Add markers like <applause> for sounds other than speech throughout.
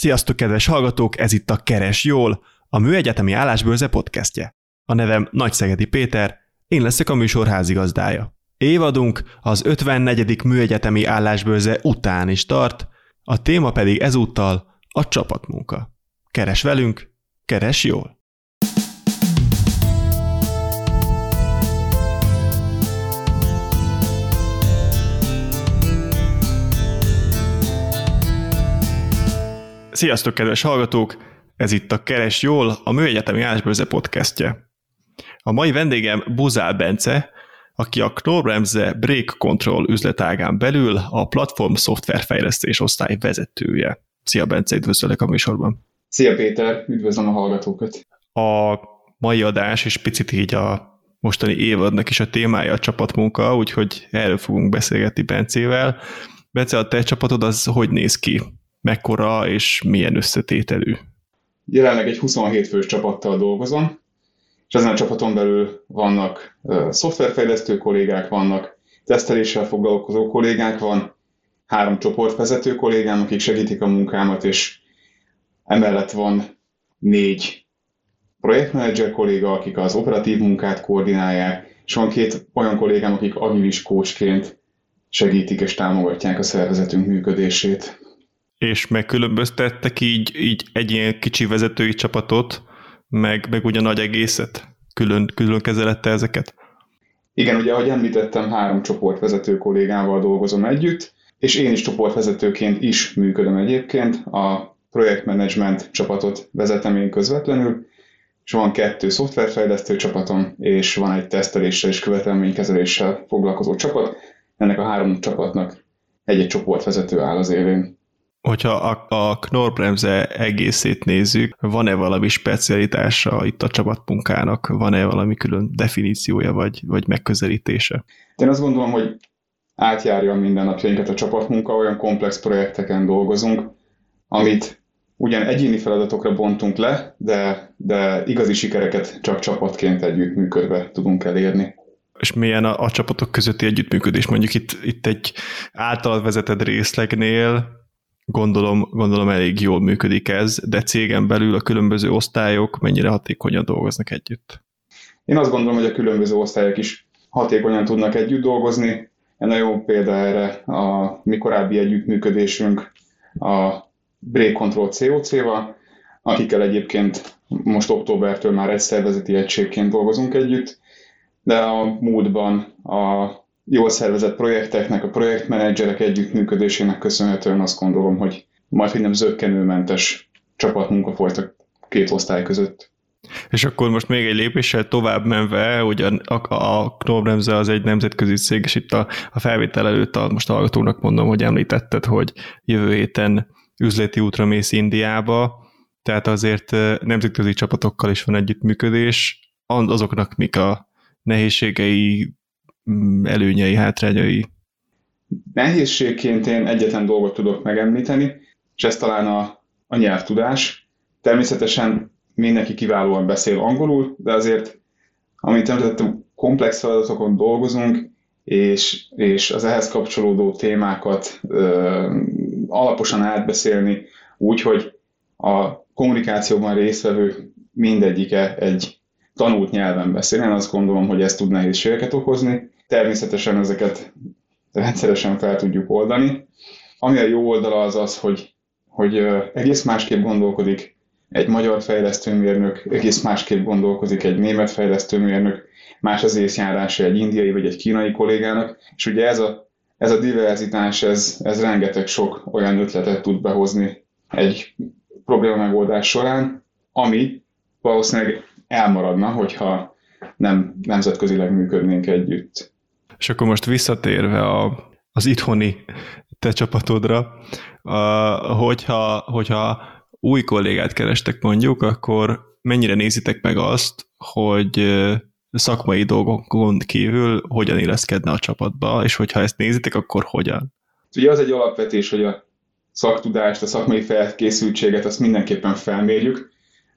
Sziasztok, kedves hallgatók! Ez itt a Keres Jól, a Műegyetemi Állásbőrze podcastje. A nevem Nagyszegedi Péter, én leszek a műsor házigazdája. Évadunk az 54. Műegyetemi Állásbőrze után is tart, a téma pedig ezúttal a csapatmunka. Keres velünk, keres jól! Sziasztok, kedves hallgatók! Ez itt a Keres Jól, a Műegyetemi Állásbőrze podcastje. A mai vendégem Buzál Bence, aki a Knorrbremse Break Control üzletágán belül a platform szoftverfejlesztés osztály vezetője. Szia Bence, üdvözöllek a műsorban. Szia Péter, üdvözlöm a hallgatókat. A mai adás, és picit így a mostani évadnak is a témája a csapatmunka, úgyhogy erről fogunk beszélgetni Bencével. Bence, a te csapatod az hogy néz ki? Mekkora és milyen összetételű? Jelenleg egy 27 fős csapattal dolgozom, és ezen a csapaton belül vannak uh, szoftverfejlesztő kollégák, vannak teszteléssel foglalkozó kollégák, van három csoportvezető kollégám, akik segítik a munkámat, és emellett van négy projektmenedzser kolléga, akik az operatív munkát koordinálják, és van két olyan kollégám, akik agilis coachként segítik és támogatják a szervezetünk működését és megkülönböztettek így, így egy ilyen kicsi vezetői csapatot, meg, meg ugye nagy egészet? Külön, külön kezelette ezeket? Igen, ugye ahogy említettem, három csoportvezető kollégával dolgozom együtt, és én is csoportvezetőként is működöm egyébként. A projektmenedzsment csapatot vezetem én közvetlenül, és van kettő szoftverfejlesztő csapatom, és van egy teszteléssel és követelménykezeléssel foglalkozó csapat. Ennek a három csapatnak egy-egy csoportvezető áll az élén. Hogyha a, a Knorr-bremse egészét nézzük, van-e valami specialitása itt a csapatmunkának, van-e valami külön definíciója vagy, vagy megközelítése? Én azt gondolom, hogy átjárja minden napjainkat a csapatmunka, olyan komplex projekteken dolgozunk, amit ugyan egyéni feladatokra bontunk le, de, de igazi sikereket csak csapatként együttműködve tudunk elérni és milyen a, a csapatok közötti együttműködés. Mondjuk itt, itt egy általad vezetett részlegnél gondolom, gondolom elég jól működik ez, de cégen belül a különböző osztályok mennyire hatékonyan dolgoznak együtt? Én azt gondolom, hogy a különböző osztályok is hatékonyan tudnak együtt dolgozni. Egy nagyon példa erre a mi korábbi együttműködésünk a Break Control COC-val, akikkel egyébként most októbertől már egy szervezeti egységként dolgozunk együtt, de a múltban a jól szervezett projekteknek, a projektmenedzserek együttműködésének köszönhetően azt gondolom, hogy majd, hogy nem zöggenőmentes csapatmunka folyt a két osztály között. És akkor most még egy lépéssel tovább menve, ugye a, a Knorr-Bremse az egy nemzetközi cég, és itt a, a felvétel előtt a, most a hallgatónak mondom, hogy említetted, hogy jövő héten üzleti útra mész Indiába, tehát azért nemzetközi csapatokkal is van együttműködés, azoknak mik a nehézségei, előnyei, hátrányai? Nehézségként én egyetlen dolgot tudok megemlíteni, és ez talán a, a nyelvtudás. Természetesen mindenki kiválóan beszél angolul, de azért, amit említettem, komplex feladatokon dolgozunk, és, és az ehhez kapcsolódó témákat ö, alaposan átbeszélni, úgy, hogy a kommunikációban résztvevő mindegyike egy tanult nyelven beszél. Én azt gondolom, hogy ez tud nehézségeket okozni, Természetesen ezeket rendszeresen fel tudjuk oldani. Ami a jó oldala az az, hogy, hogy egész másképp gondolkodik egy magyar fejlesztőmérnök, egész másképp gondolkozik egy német fejlesztőmérnök, más az észjárása egy indiai vagy egy kínai kollégának, és ugye ez a, ez a diverzitás, ez, ez rengeteg sok olyan ötletet tud behozni egy probléma megoldás során, ami valószínűleg elmaradna, hogyha nem nemzetközileg működnénk együtt. És akkor most visszatérve a, az itthoni te csapatodra, a, hogyha, hogyha új kollégát kerestek mondjuk, akkor mennyire nézitek meg azt, hogy szakmai dolgokon kívül hogyan illeszkedne a csapatba, és hogyha ezt nézitek, akkor hogyan? Ugye az egy alapvetés, hogy a szaktudást, a szakmai felkészültséget azt mindenképpen felmérjük,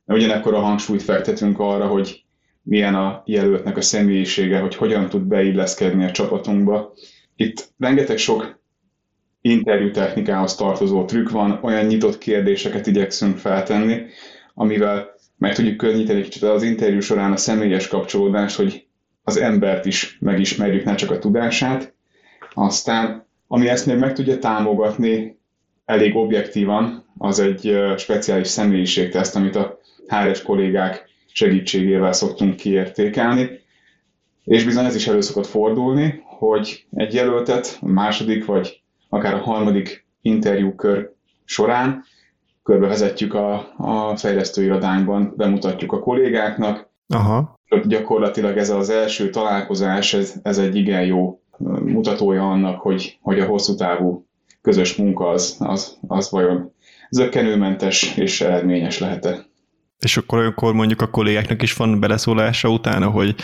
de ugyanekkor a hangsúlyt fektetünk arra, hogy milyen a jelöltnek a személyisége, hogy hogyan tud beilleszkedni a csapatunkba. Itt rengeteg sok interjú technikához tartozó trükk van, olyan nyitott kérdéseket igyekszünk feltenni, amivel meg tudjuk könnyíteni kicsit az interjú során a személyes kapcsolódást, hogy az embert is megismerjük, ne csak a tudását. Aztán, ami ezt még meg tudja támogatni elég objektívan, az egy speciális személyiségteszt, amit a HRS kollégák segítségével szoktunk kiértékelni. És bizony ez is elő szokott fordulni, hogy egy jelöltet a második vagy akár a harmadik interjúkör során körbevezetjük a, a fejlesztőirodányban, bemutatjuk a kollégáknak. Aha. Gyakorlatilag ez az első találkozás, ez, ez egy igen jó mutatója annak, hogy, hogy a hosszú távú közös munka az, az, az vajon zöggenőmentes és eredményes lehet-e. És akkor olyankor mondjuk a kollégáknak is van beleszólása utána, hogy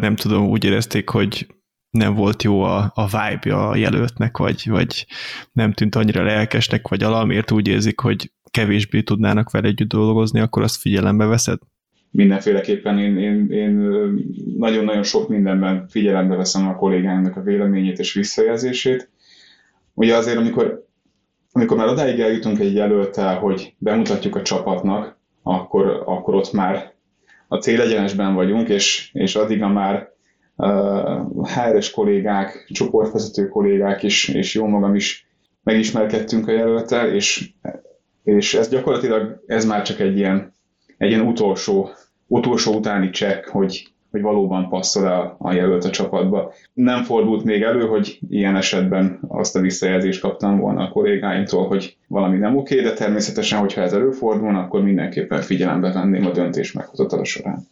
nem tudom, úgy érezték, hogy nem volt jó a, a vibe a jelöltnek, vagy, vagy nem tűnt annyira lelkesnek, vagy alamiért úgy érzik, hogy kevésbé tudnának vele együtt dolgozni, akkor azt figyelembe veszed? Mindenféleképpen én, én, én nagyon-nagyon sok mindenben figyelembe veszem a kollégának a véleményét és visszajelzését. Ugye azért, amikor, amikor már odáig eljutunk egy jelöltel, hogy bemutatjuk a csapatnak, akkor, akkor ott már a célegyenesben vagyunk, és, és addigra már HR-es kollégák, csoportvezető kollégák is, és jó magam is megismerkedtünk a jelöltel, és, és ez gyakorlatilag, ez már csak egy ilyen, egy ilyen utolsó, utolsó utáni csekk, hogy, hogy valóban passzol a, a jelölt a csapatba. Nem fordult még elő, hogy ilyen esetben azt a visszajelzést kaptam volna a kollégáimtól, hogy valami nem oké, de természetesen, hogyha ez előfordulna, akkor mindenképpen figyelembe venném a döntés meghozatala során.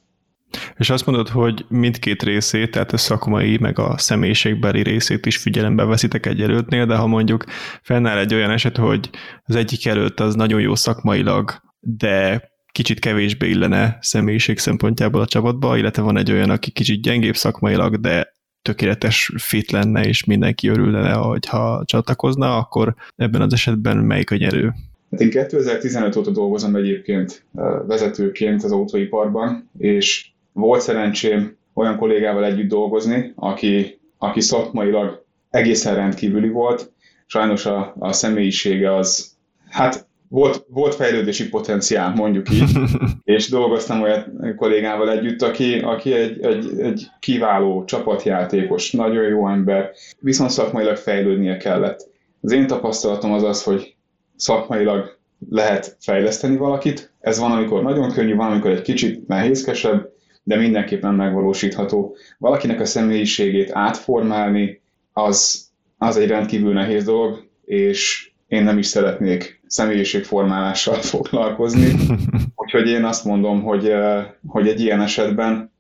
És azt mondod, hogy mindkét részét, tehát a szakmai, meg a személyiségbeli részét is figyelembe veszitek egy előttnél, de ha mondjuk fennáll egy olyan eset, hogy az egyik előtt az nagyon jó szakmailag, de kicsit kevésbé illene személyiség szempontjából a csapatba, illetve van egy olyan, aki kicsit gyengébb szakmailag, de tökéletes fit lenne, és mindenki örülne, hogyha csatlakozna, akkor ebben az esetben melyik a nyerő? Hát én 2015 óta dolgozom egyébként vezetőként az autóiparban, és volt szerencsém olyan kollégával együtt dolgozni, aki, aki szakmailag egészen rendkívüli volt. Sajnos a, a személyisége az, hát volt, volt fejlődési potenciál, mondjuk így, <laughs> és dolgoztam olyan kollégával együtt, aki, aki egy, egy, egy kiváló csapatjátékos, nagyon jó ember, viszont szakmailag fejlődnie kellett. Az én tapasztalatom az az, hogy szakmailag lehet fejleszteni valakit, ez van, amikor nagyon könnyű, van, amikor egy kicsit nehézkesebb, de mindenképpen megvalósítható. Valakinek a személyiségét átformálni, az, az egy rendkívül nehéz dolog, és én nem is szeretnék személyiségformálással <laughs> foglalkozni. <laughs> Úgyhogy én azt mondom, hogy, eh, hogy egy ilyen esetben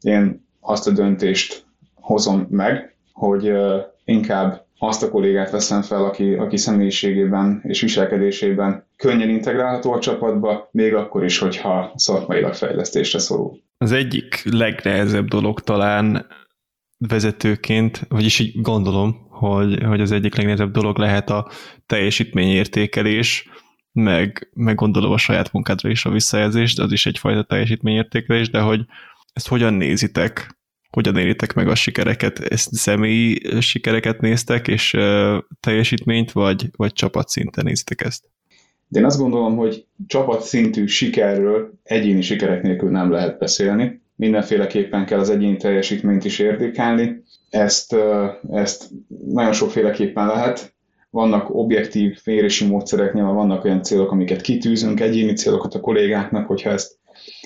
én azt a döntést hozom meg, hogy eh, inkább azt a kollégát veszem fel, aki, aki személyiségében és viselkedésében könnyen integrálható a csapatba, még akkor is, hogyha szakmailag fejlesztésre szorul. Az egyik legnehezebb dolog talán vezetőként, vagyis így gondolom, hogy, hogy az egyik legnehezebb dolog lehet a teljesítményértékelés, meg, meg gondolom a saját munkádra is a visszajelzést, az is egyfajta teljesítményértékelés, de hogy ezt hogyan nézitek? Hogyan éritek meg a sikereket? Ezt személyi sikereket néztek, és teljesítményt, vagy, vagy csapatszinten néztek ezt? De én azt gondolom, hogy csapatszintű sikerről egyéni sikerek nélkül nem lehet beszélni. Mindenféleképpen kell az egyéni teljesítményt is értékelni. Ezt, ezt nagyon sokféleképpen lehet. Vannak objektív mérési módszerek, nyilván vannak olyan célok, amiket kitűzünk, egyéni célokat a kollégáknak, hogyha ezt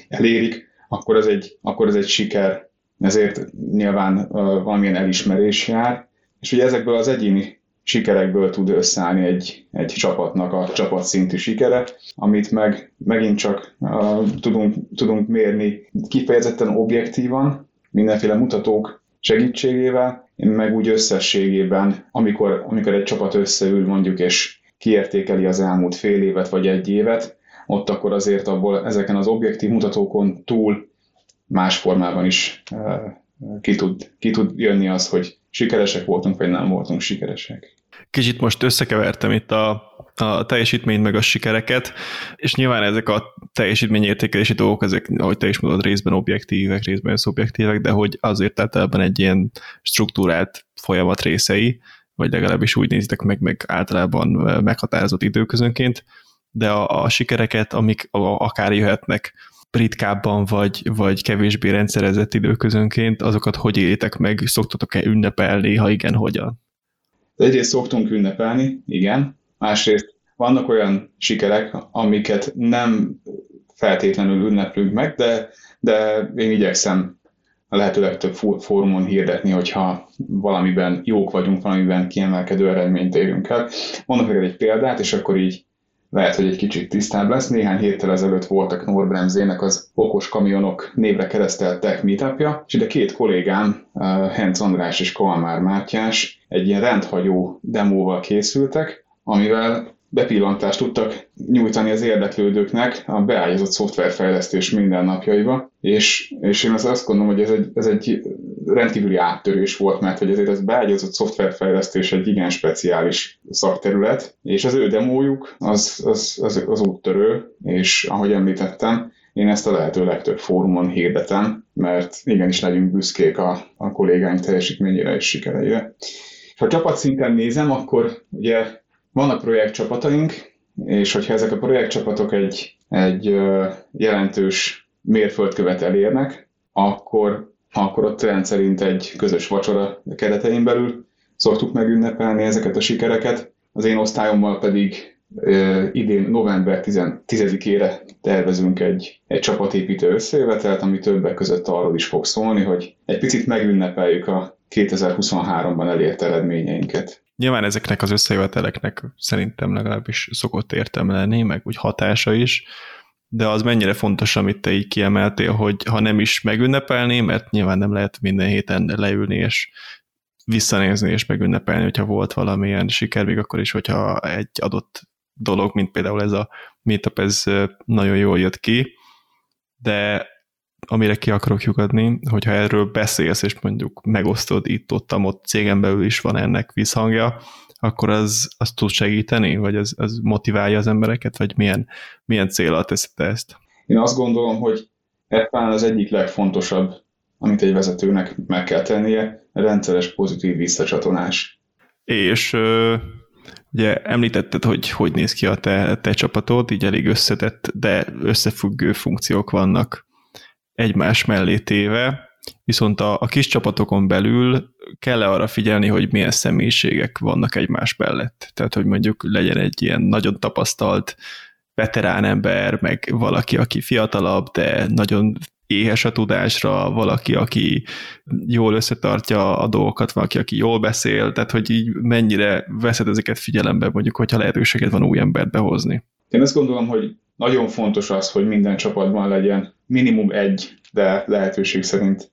elérik, akkor ez egy, akkor ez egy siker. Ezért nyilván valamilyen elismerés jár. És ugye ezekből az egyéni sikerekből tud összeállni egy, egy csapatnak a csapatszintű sikere, amit meg megint csak uh, tudunk, tudunk mérni kifejezetten objektívan, mindenféle mutatók segítségével, meg úgy összességében, amikor, amikor egy csapat összeül mondjuk, és kiértékeli az elmúlt fél évet vagy egy évet, ott akkor azért abból ezeken az objektív mutatókon túl más formában is ki tud, ki tud jönni az, hogy sikeresek voltunk, vagy nem voltunk sikeresek. Kicsit most összekevertem itt a, a teljesítményt meg a sikereket, és nyilván ezek a teljesítményértékelési dolgok, ezek, ahogy te is mondod, részben objektívek, részben szubjektívek, de hogy azért általában egy ilyen struktúrált folyamat részei, vagy legalábbis úgy nézitek meg, meg általában meghatározott időközönként, de a, a sikereket, amik akár jöhetnek ritkábban, vagy, vagy kevésbé rendszerezett időközönként, azokat hogy élitek meg, szoktatok-e ünnepelni, ha igen, hogyan? Egyrészt szoktunk ünnepelni, igen. Másrészt vannak olyan sikerek, amiket nem feltétlenül ünneplünk meg, de, de én igyekszem a lehető legtöbb fórumon hirdetni, hogyha valamiben jók vagyunk, valamiben kiemelkedő eredményt érünk el. Mondok neked egy példát, és akkor így lehet, hogy egy kicsit tisztább lesz. Néhány héttel ezelőtt voltak Norbremzének az okos kamionok névre keresztelt tech meetupja, és ide két kollégám, Henc András és Kalmár Mátyás egy ilyen rendhagyó demóval készültek, amivel bepillantást tudtak nyújtani az érdeklődőknek a beágyazott szoftverfejlesztés mindennapjaiba, és, és én azt gondolom, hogy ez egy, ez egy rendkívüli áttörés volt, mert hogy azért ez beágyazott szoftverfejlesztés egy igen speciális szakterület, és az ő demójuk az, az, az, az úttörő, és ahogy említettem, én ezt a lehető legtöbb fórumon hirdetem, mert igenis legyünk büszkék a, a kollégáink teljesítményére és sikereire. Ha csapatszinten nézem, akkor ugye vannak projektcsapataink, és hogyha ezek a projektcsapatok egy, egy jelentős mérföldkövet elérnek, akkor, akkor ott rendszerint egy közös vacsora keretein belül szoktuk megünnepelni ezeket a sikereket. Az én osztályommal pedig idén november 10-ére tervezünk egy, egy csapatépítő összejövetelt, ami többek között arról is fog szólni, hogy egy picit megünnepeljük a 2023-ban elért eredményeinket. Nyilván ezeknek az összejöveteleknek szerintem legalábbis szokott értelme lenni, meg úgy hatása is, de az mennyire fontos, amit te így kiemeltél, hogy ha nem is megünnepelni, mert nyilván nem lehet minden héten leülni és visszanézni és megünnepelni, hogyha volt valamilyen siker, még akkor is, hogyha egy adott dolog, mint például ez a meetup, ez nagyon jól jött ki, de amire ki akarok lyukadni, hogyha erről beszélsz, és mondjuk megosztod itt, ott, ott cégen belül is van ennek visszhangja, akkor az, az tud segíteni, vagy az, az motiválja az embereket, vagy milyen, milyen célra teszed ezt? Én azt gondolom, hogy ez talán az egyik legfontosabb, amit egy vezetőnek meg kell tennie, rendszeres pozitív visszacsatolás. És Ugye említetted, hogy hogy néz ki a te, te csapatod, így elég összetett, de összefüggő funkciók vannak egymás mellé téve, viszont a, a kis csapatokon belül kell -e arra figyelni, hogy milyen személyiségek vannak egymás mellett. Tehát, hogy mondjuk legyen egy ilyen nagyon tapasztalt veterán ember, meg valaki, aki fiatalabb, de nagyon éhes a tudásra, valaki, aki jól összetartja a dolgokat, valaki, aki jól beszél, tehát hogy így mennyire veszed ezeket figyelembe, mondjuk, hogyha lehetőséged van új embert behozni. Én azt gondolom, hogy nagyon fontos az, hogy minden csapatban legyen minimum egy, de lehetőség szerint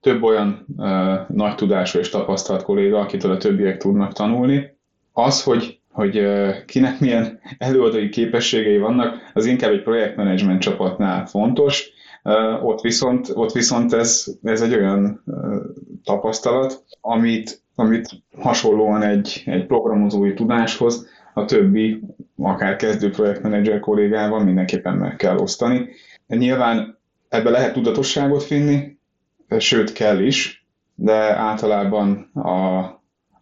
több olyan uh, nagy tudású és tapasztalt kolléga, akitől a többiek tudnak tanulni. Az, hogy hogy uh, kinek milyen <laughs> előadói képességei vannak, az inkább egy projektmenedzsment csapatnál fontos, Uh, ott viszont, ott viszont ez, ez egy olyan uh, tapasztalat, amit, amit hasonlóan egy, egy programozói tudáshoz a többi, akár kezdő projektmenedzser kollégával mindenképpen meg kell osztani. Nyilván ebbe lehet tudatosságot finni, sőt kell is, de általában a,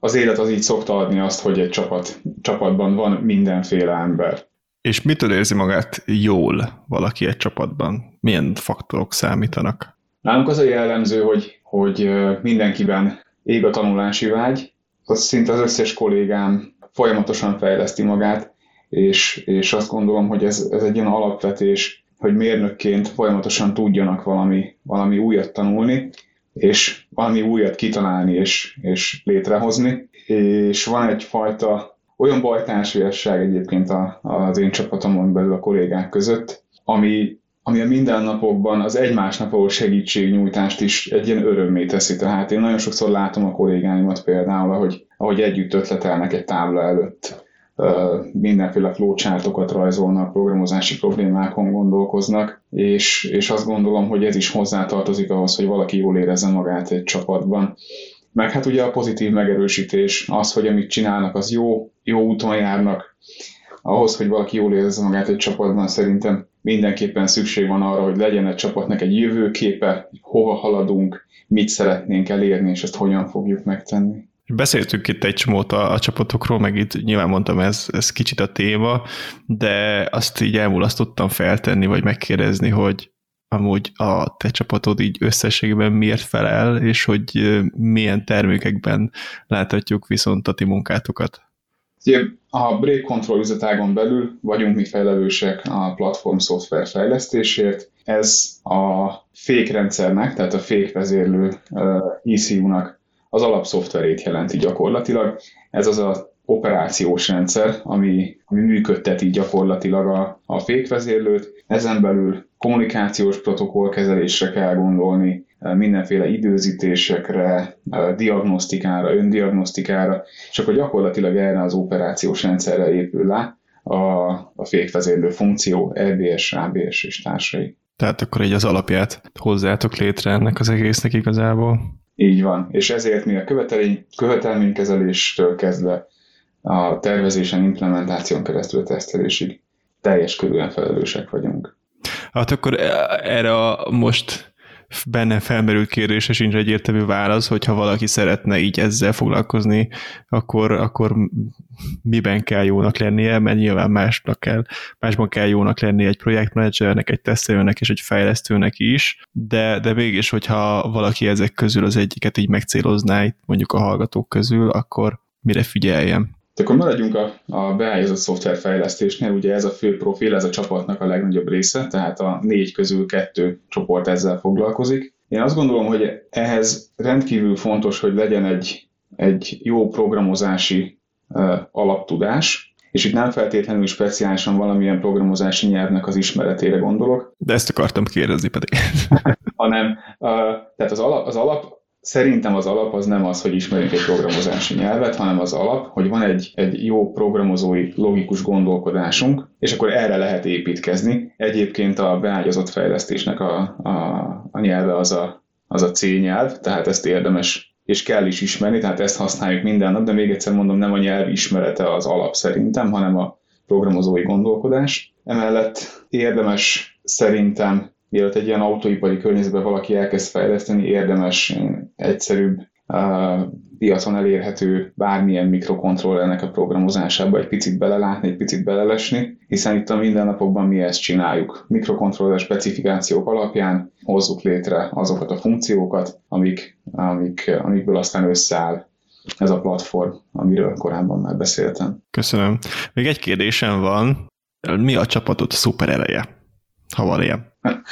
az élet az így szokta adni azt, hogy egy csapat, csapatban van mindenféle ember. És mitől érzi magát jól valaki egy csapatban? Milyen faktorok számítanak? Nálunk az a jellemző, hogy, hogy mindenkiben ég a tanulási vágy, az szinte az összes kollégám folyamatosan fejleszti magát, és, és azt gondolom, hogy ez, ez egy ilyen alapvetés, hogy mérnökként folyamatosan tudjanak valami, valami újat tanulni, és valami újat kitalálni és, és létrehozni. És van egyfajta olyan bajtársiasság egyébként az én csapatomon belül a kollégák között, ami, ami a mindennapokban az egymásnak való segítségnyújtást is egy ilyen örömmé teszi. Tehát én nagyon sokszor látom a kollégáimat például, ahogy, ahogy együtt ötletelnek egy tábla előtt, mindenféle flowchartokat rajzolnak, programozási problémákon gondolkoznak, és, és azt gondolom, hogy ez is hozzátartozik ahhoz, hogy valaki jól érezze magát egy csapatban. Meg hát ugye a pozitív megerősítés, az, hogy amit csinálnak, az jó, jó úton járnak. Ahhoz, hogy valaki jól érezze magát egy csapatban, szerintem mindenképpen szükség van arra, hogy legyen egy csapatnak egy jövőképe, hova haladunk, mit szeretnénk elérni, és ezt hogyan fogjuk megtenni. Beszéltünk itt egy csomót a, a csapatokról, meg itt nyilván mondtam, ez, ez kicsit a téma, de azt így elmulasztottam feltenni, vagy megkérdezni, hogy amúgy a te csapatod így összességében miért felel, és hogy milyen termékekben láthatjuk viszont a ti munkátokat? A Break Control üzletágon belül vagyunk mi felelősek a platform szoftver fejlesztésért. Ez a fékrendszernek, tehát a fékvezérlő ECU-nak az alapszoftverét jelenti gyakorlatilag. Ez az a operációs rendszer, ami, ami működteti gyakorlatilag a, a fékvezérlőt. Ezen belül kommunikációs protokollkezelésre kell gondolni, mindenféle időzítésekre, diagnosztikára, öndiagnosztikára, és akkor gyakorlatilag erre az operációs rendszerre épül le a, a fékvezérlő funkció, EBS, ABS és társai. Tehát akkor egy az alapját hozzátok létre ennek az egésznek igazából. Így van, és ezért mi a követelmény, követelménykezeléstől kezdve a tervezésen, implementáción keresztül a tesztelésig teljes körülön felelősek vagyunk. Hát akkor erre a most benne felmerült kérdése sincs egyértelmű válasz, hogyha valaki szeretne így ezzel foglalkozni, akkor, akkor miben kell jónak lennie, mert nyilván másnak kell, másban kell jónak lennie egy projektmenedzsernek, egy tesztelőnek és egy fejlesztőnek is, de, de mégis, hogyha valaki ezek közül az egyiket így megcélozná, mondjuk a hallgatók közül, akkor mire figyeljem? Akkor maradjunk a, a beállított szoftverfejlesztésnél, ugye ez a fő profil, ez a csapatnak a legnagyobb része, tehát a négy közül kettő csoport ezzel foglalkozik. Én azt gondolom, hogy ehhez rendkívül fontos, hogy legyen egy, egy jó programozási uh, alaptudás, és itt nem feltétlenül speciálisan valamilyen programozási nyelvnek az ismeretére gondolok. De ezt akartam kérdezni pedig. <laughs> hanem, uh, tehát az alap, az alap Szerintem az alap az nem az, hogy ismerünk egy programozási nyelvet, hanem az alap, hogy van egy, egy jó programozói logikus gondolkodásunk, és akkor erre lehet építkezni. Egyébként a beágyazott fejlesztésnek a, a, a nyelve az a, az a C nyelv, tehát ezt érdemes és kell is ismerni, tehát ezt használjuk minden nap, de még egyszer mondom, nem a nyelv ismerete az alap szerintem, hanem a programozói gondolkodás. Emellett érdemes szerintem mielőtt egy ilyen autóipari környezetben valaki elkezd fejleszteni, érdemes egyszerűbb piacon elérhető bármilyen mikrokontrollernek a programozásába egy picit belelátni, egy picit belelesni, hiszen itt a mindennapokban mi ezt csináljuk. Mikrokontroller specifikációk alapján hozzuk létre azokat a funkciókat, amik, amik, amikből aztán összeáll ez a platform, amiről korábban már beszéltem. Köszönöm. Még egy kérdésem van. Mi a csapatot szuper ereje? Ha van ilyen. <laughs>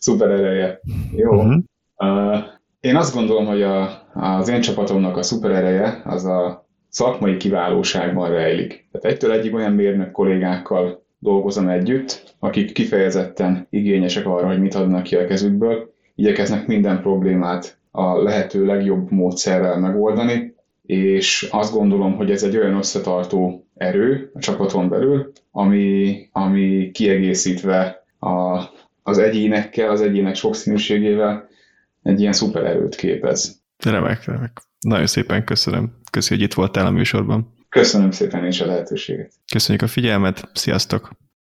Szuper ereje. Jó. Uh-huh. Uh, én azt gondolom, hogy a, az én csapatomnak a szuper ereje az a szakmai kiválóságban rejlik. Tehát egytől egyik olyan mérnök kollégákkal dolgozom együtt, akik kifejezetten igényesek arra, hogy mit adnak ki a kezükből, igyekeznek minden problémát a lehető legjobb módszerrel megoldani, és azt gondolom, hogy ez egy olyan összetartó erő a csapaton belül, ami, ami kiegészítve a, az egyénekkel, az egyének sokszínűségével egy ilyen szuper erőt képez. Remek, remek. Nagyon szépen köszönöm. Köszönjük, hogy itt voltál a műsorban. Köszönöm szépen és a lehetőséget. Köszönjük a figyelmet, sziasztok!